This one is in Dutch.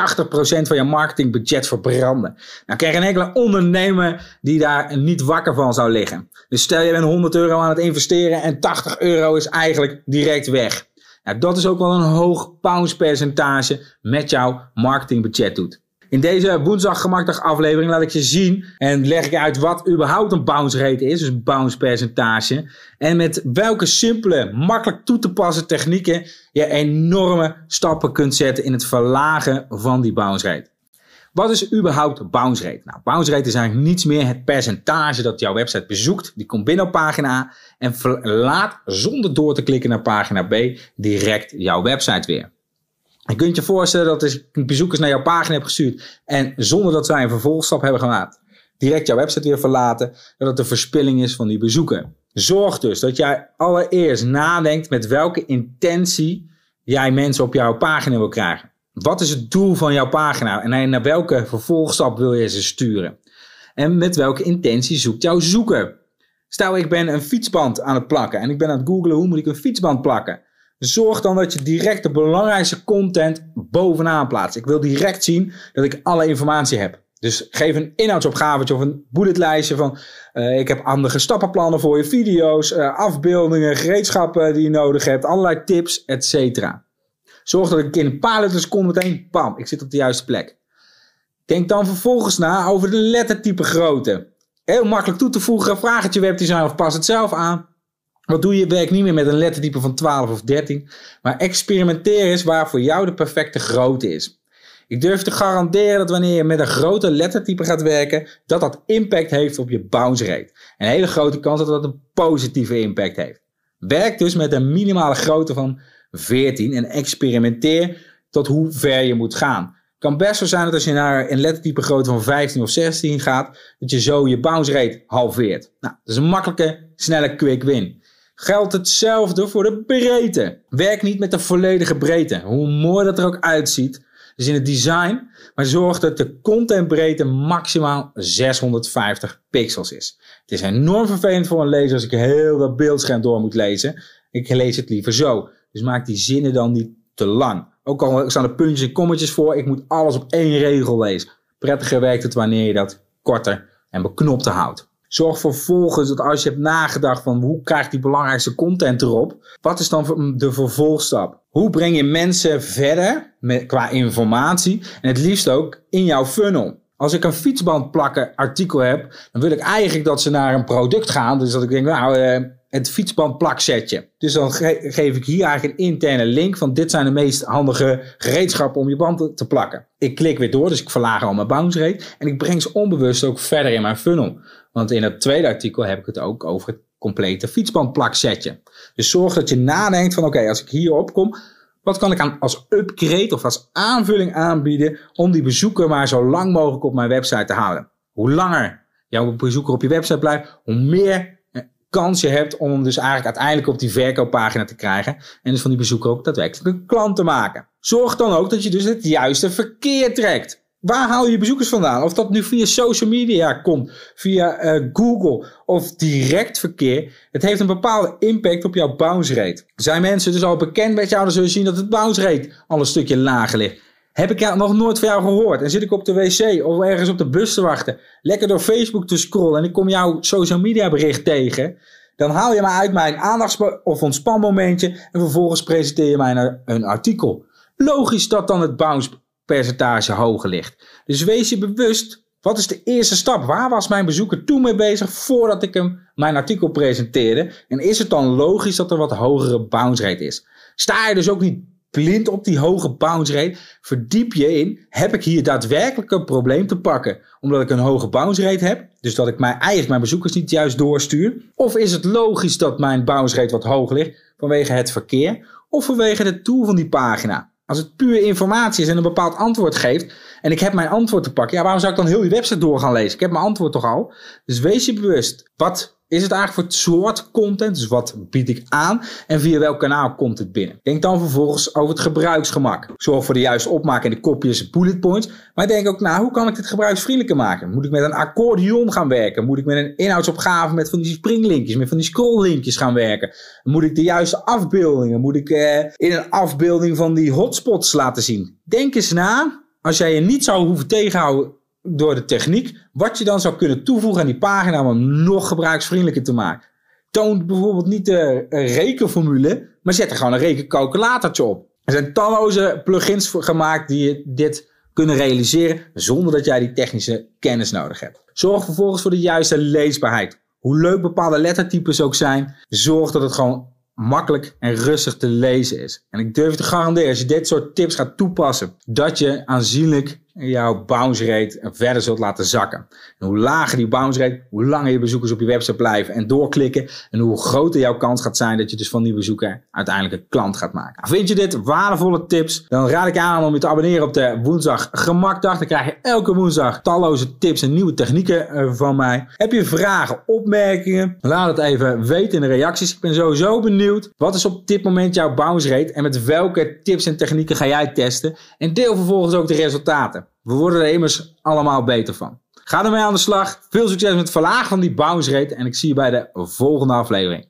80% van je marketingbudget verbranden. Nou krijg je een enkele ondernemer die daar niet wakker van zou liggen. Dus stel je bent 100 euro aan het investeren en 80 euro is eigenlijk direct weg. Nou, dat is ook wel een hoog bounce percentage met jouw marketingbudget doet. In deze woensdag gemakdag aflevering laat ik je zien en leg ik uit wat überhaupt een bounce rate is, dus een bounce percentage. En met welke simpele, makkelijk toe te passen technieken je enorme stappen kunt zetten in het verlagen van die bounce rate. Wat is überhaupt bounce rate? Nou, bounce rate is eigenlijk niets meer het percentage dat jouw website bezoekt. Die komt binnen op pagina A en verlaat zonder door te klikken naar pagina B direct jouw website weer. Je kunt je voorstellen dat ik bezoekers naar jouw pagina heb gestuurd en zonder dat zij een vervolgstap hebben gemaakt, direct jouw website weer verlaten, dat het een verspilling is van die bezoeker. Zorg dus dat jij allereerst nadenkt met welke intentie jij mensen op jouw pagina wil krijgen. Wat is het doel van jouw pagina en naar welke vervolgstap wil je ze sturen? En met welke intentie zoekt jouw zoeker? Stel, ik ben een fietsband aan het plakken en ik ben aan het googlen hoe moet ik een fietsband plakken. Zorg dan dat je direct de belangrijkste content bovenaan plaatst. Ik wil direct zien dat ik alle informatie heb. Dus geef een inhoudsopgave of een bulletlijstje van uh, ik heb andere stappenplannen voor je video's, uh, afbeeldingen, gereedschappen die je nodig hebt, allerlei tips, etc. Zorg dat ik in een paar letters kom meteen, bam, ik zit op de juiste plek. Denk dan vervolgens na over de lettertype grootte. Heel makkelijk toe te voegen, vraag het je webdesign of pas het zelf aan. Wat doe je? Werk niet meer met een lettertype van 12 of 13, maar experimenteer eens waar voor jou de perfecte grootte is. Ik durf te garanderen dat wanneer je met een grote lettertype gaat werken, dat dat impact heeft op je bounce rate. Een hele grote kans dat dat een positieve impact heeft. Werk dus met een minimale grootte van 14 en experimenteer tot hoe ver je moet gaan. Het kan best zo zijn dat als je naar een lettertype grootte van 15 of 16 gaat, dat je zo je bounce rate halveert. Nou, dat is een makkelijke, snelle quick win geldt hetzelfde voor de breedte. Werk niet met de volledige breedte, hoe mooi dat er ook uitziet. Dus in het design, maar zorg dat de contentbreedte maximaal 650 pixels is. Het is enorm vervelend voor een lezer als ik heel dat beeldscherm door moet lezen. Ik lees het liever zo. Dus maak die zinnen dan niet te lang. Ook al staan er puntjes en kommetjes voor, ik moet alles op één regel lezen. Prettiger werkt het wanneer je dat korter en beknopter houdt. Zorg vervolgens dat als je hebt nagedacht van hoe krijg die belangrijkste content erop, wat is dan de vervolgstap? Hoe breng je mensen verder met, qua informatie en het liefst ook in jouw funnel? Als ik een fietsband plakken artikel heb, dan wil ik eigenlijk dat ze naar een product gaan. Dus dat ik denk, nou, uh, het fietsband plaksetje. Dus dan geef ik hier eigenlijk een interne link van dit zijn de meest handige gereedschappen om je band te plakken. Ik klik weer door, dus ik verlaag al mijn bounce rate en ik breng ze onbewust ook verder in mijn funnel. Want in het tweede artikel heb ik het ook over het complete fietsbandplaksetje. Dus zorg dat je nadenkt van oké, als ik hierop kom, wat kan ik aan, als upgrade of als aanvulling aanbieden om die bezoeker maar zo lang mogelijk op mijn website te houden? Hoe langer jouw bezoeker op je website blijft, hoe meer kans je hebt om hem dus eigenlijk uiteindelijk op die verkooppagina te krijgen. En dus van die bezoeker ook daadwerkelijk een klant te maken. Zorg dan ook dat je dus het juiste verkeer trekt. Waar haal je bezoekers vandaan? Of dat nu via social media komt, via uh, Google of direct verkeer. Het heeft een bepaalde impact op jouw bounce rate. Zijn mensen dus al bekend met jou, dan zul je zien dat het bounce rate al een stukje lager ligt. Heb ik nog nooit van jou gehoord? En zit ik op de wc of ergens op de bus te wachten, lekker door Facebook te scrollen en ik kom jouw social media bericht tegen, dan haal je mij uit mijn aandachts- of ontspanmomentje en vervolgens presenteer je mij een artikel. Logisch dat dan het bounce percentage hoger ligt. Dus wees je bewust, wat is de eerste stap? Waar was mijn bezoeker toen mee bezig voordat ik hem mijn artikel presenteerde? En is het dan logisch dat er wat hogere bounce rate is? Sta je dus ook niet blind op die hoge bounce rate? Verdiep je in, heb ik hier daadwerkelijk een probleem te pakken omdat ik een hoge bounce rate heb? Dus dat ik mijn, eigenlijk mijn bezoekers niet juist doorstuur? Of is het logisch dat mijn bounce rate wat hoog ligt vanwege het verkeer? Of vanwege de tool van die pagina? Als het puur informatie is en een bepaald antwoord geeft. En ik heb mijn antwoord te pakken. Ja, waarom zou ik dan heel die website door gaan lezen? Ik heb mijn antwoord toch al. Dus wees je bewust. Wat is het eigenlijk voor het soort content? Dus wat bied ik aan? En via welk kanaal komt het binnen? Denk dan vervolgens over het gebruiksgemak. Zorg voor de juiste opmaak en de kopjes en bullet points. Maar denk ook na, hoe kan ik dit gebruiksvriendelijker maken? Moet ik met een accordeon gaan werken? Moet ik met een inhoudsopgave met van die springlinkjes, met van die scrolllinkjes gaan werken? Moet ik de juiste afbeeldingen? Moet ik eh, in een afbeelding van die hotspots laten zien? Denk eens na als jij je niet zou hoeven tegenhouden door de techniek, wat je dan zou kunnen toevoegen aan die pagina om hem nog gebruiksvriendelijker te maken. Toon bijvoorbeeld niet de rekenformule, maar zet er gewoon een rekencalculatortje op. Er zijn talloze plugins gemaakt die dit kunnen realiseren zonder dat jij die technische kennis nodig hebt. Zorg vervolgens voor de juiste leesbaarheid. Hoe leuk bepaalde lettertypes ook zijn, zorg dat het gewoon makkelijk en rustig te lezen is. En ik durf te garanderen, als je dit soort tips gaat toepassen, dat je aanzienlijk jouw bounce rate verder zult laten zakken. En hoe lager die bounce rate, hoe langer je bezoekers op je website blijven en doorklikken. En hoe groter jouw kans gaat zijn dat je dus van die bezoeker uiteindelijk een klant gaat maken. Vind je dit waardevolle tips? Dan raad ik aan om je te abonneren op de woensdag gemakdag. Dan krijg je elke woensdag talloze tips en nieuwe technieken eh, van mij. Heb je vragen, opmerkingen? Laat het even weten in de reacties. Ik ben sowieso benieuwd. Wat is op dit moment jouw bounce rate? En met welke tips en technieken ga jij testen? En deel vervolgens ook de resultaten. We worden er immers allemaal beter van. Ga ermee aan de slag. Veel succes met het verlagen van die bounce rate. En ik zie je bij de volgende aflevering.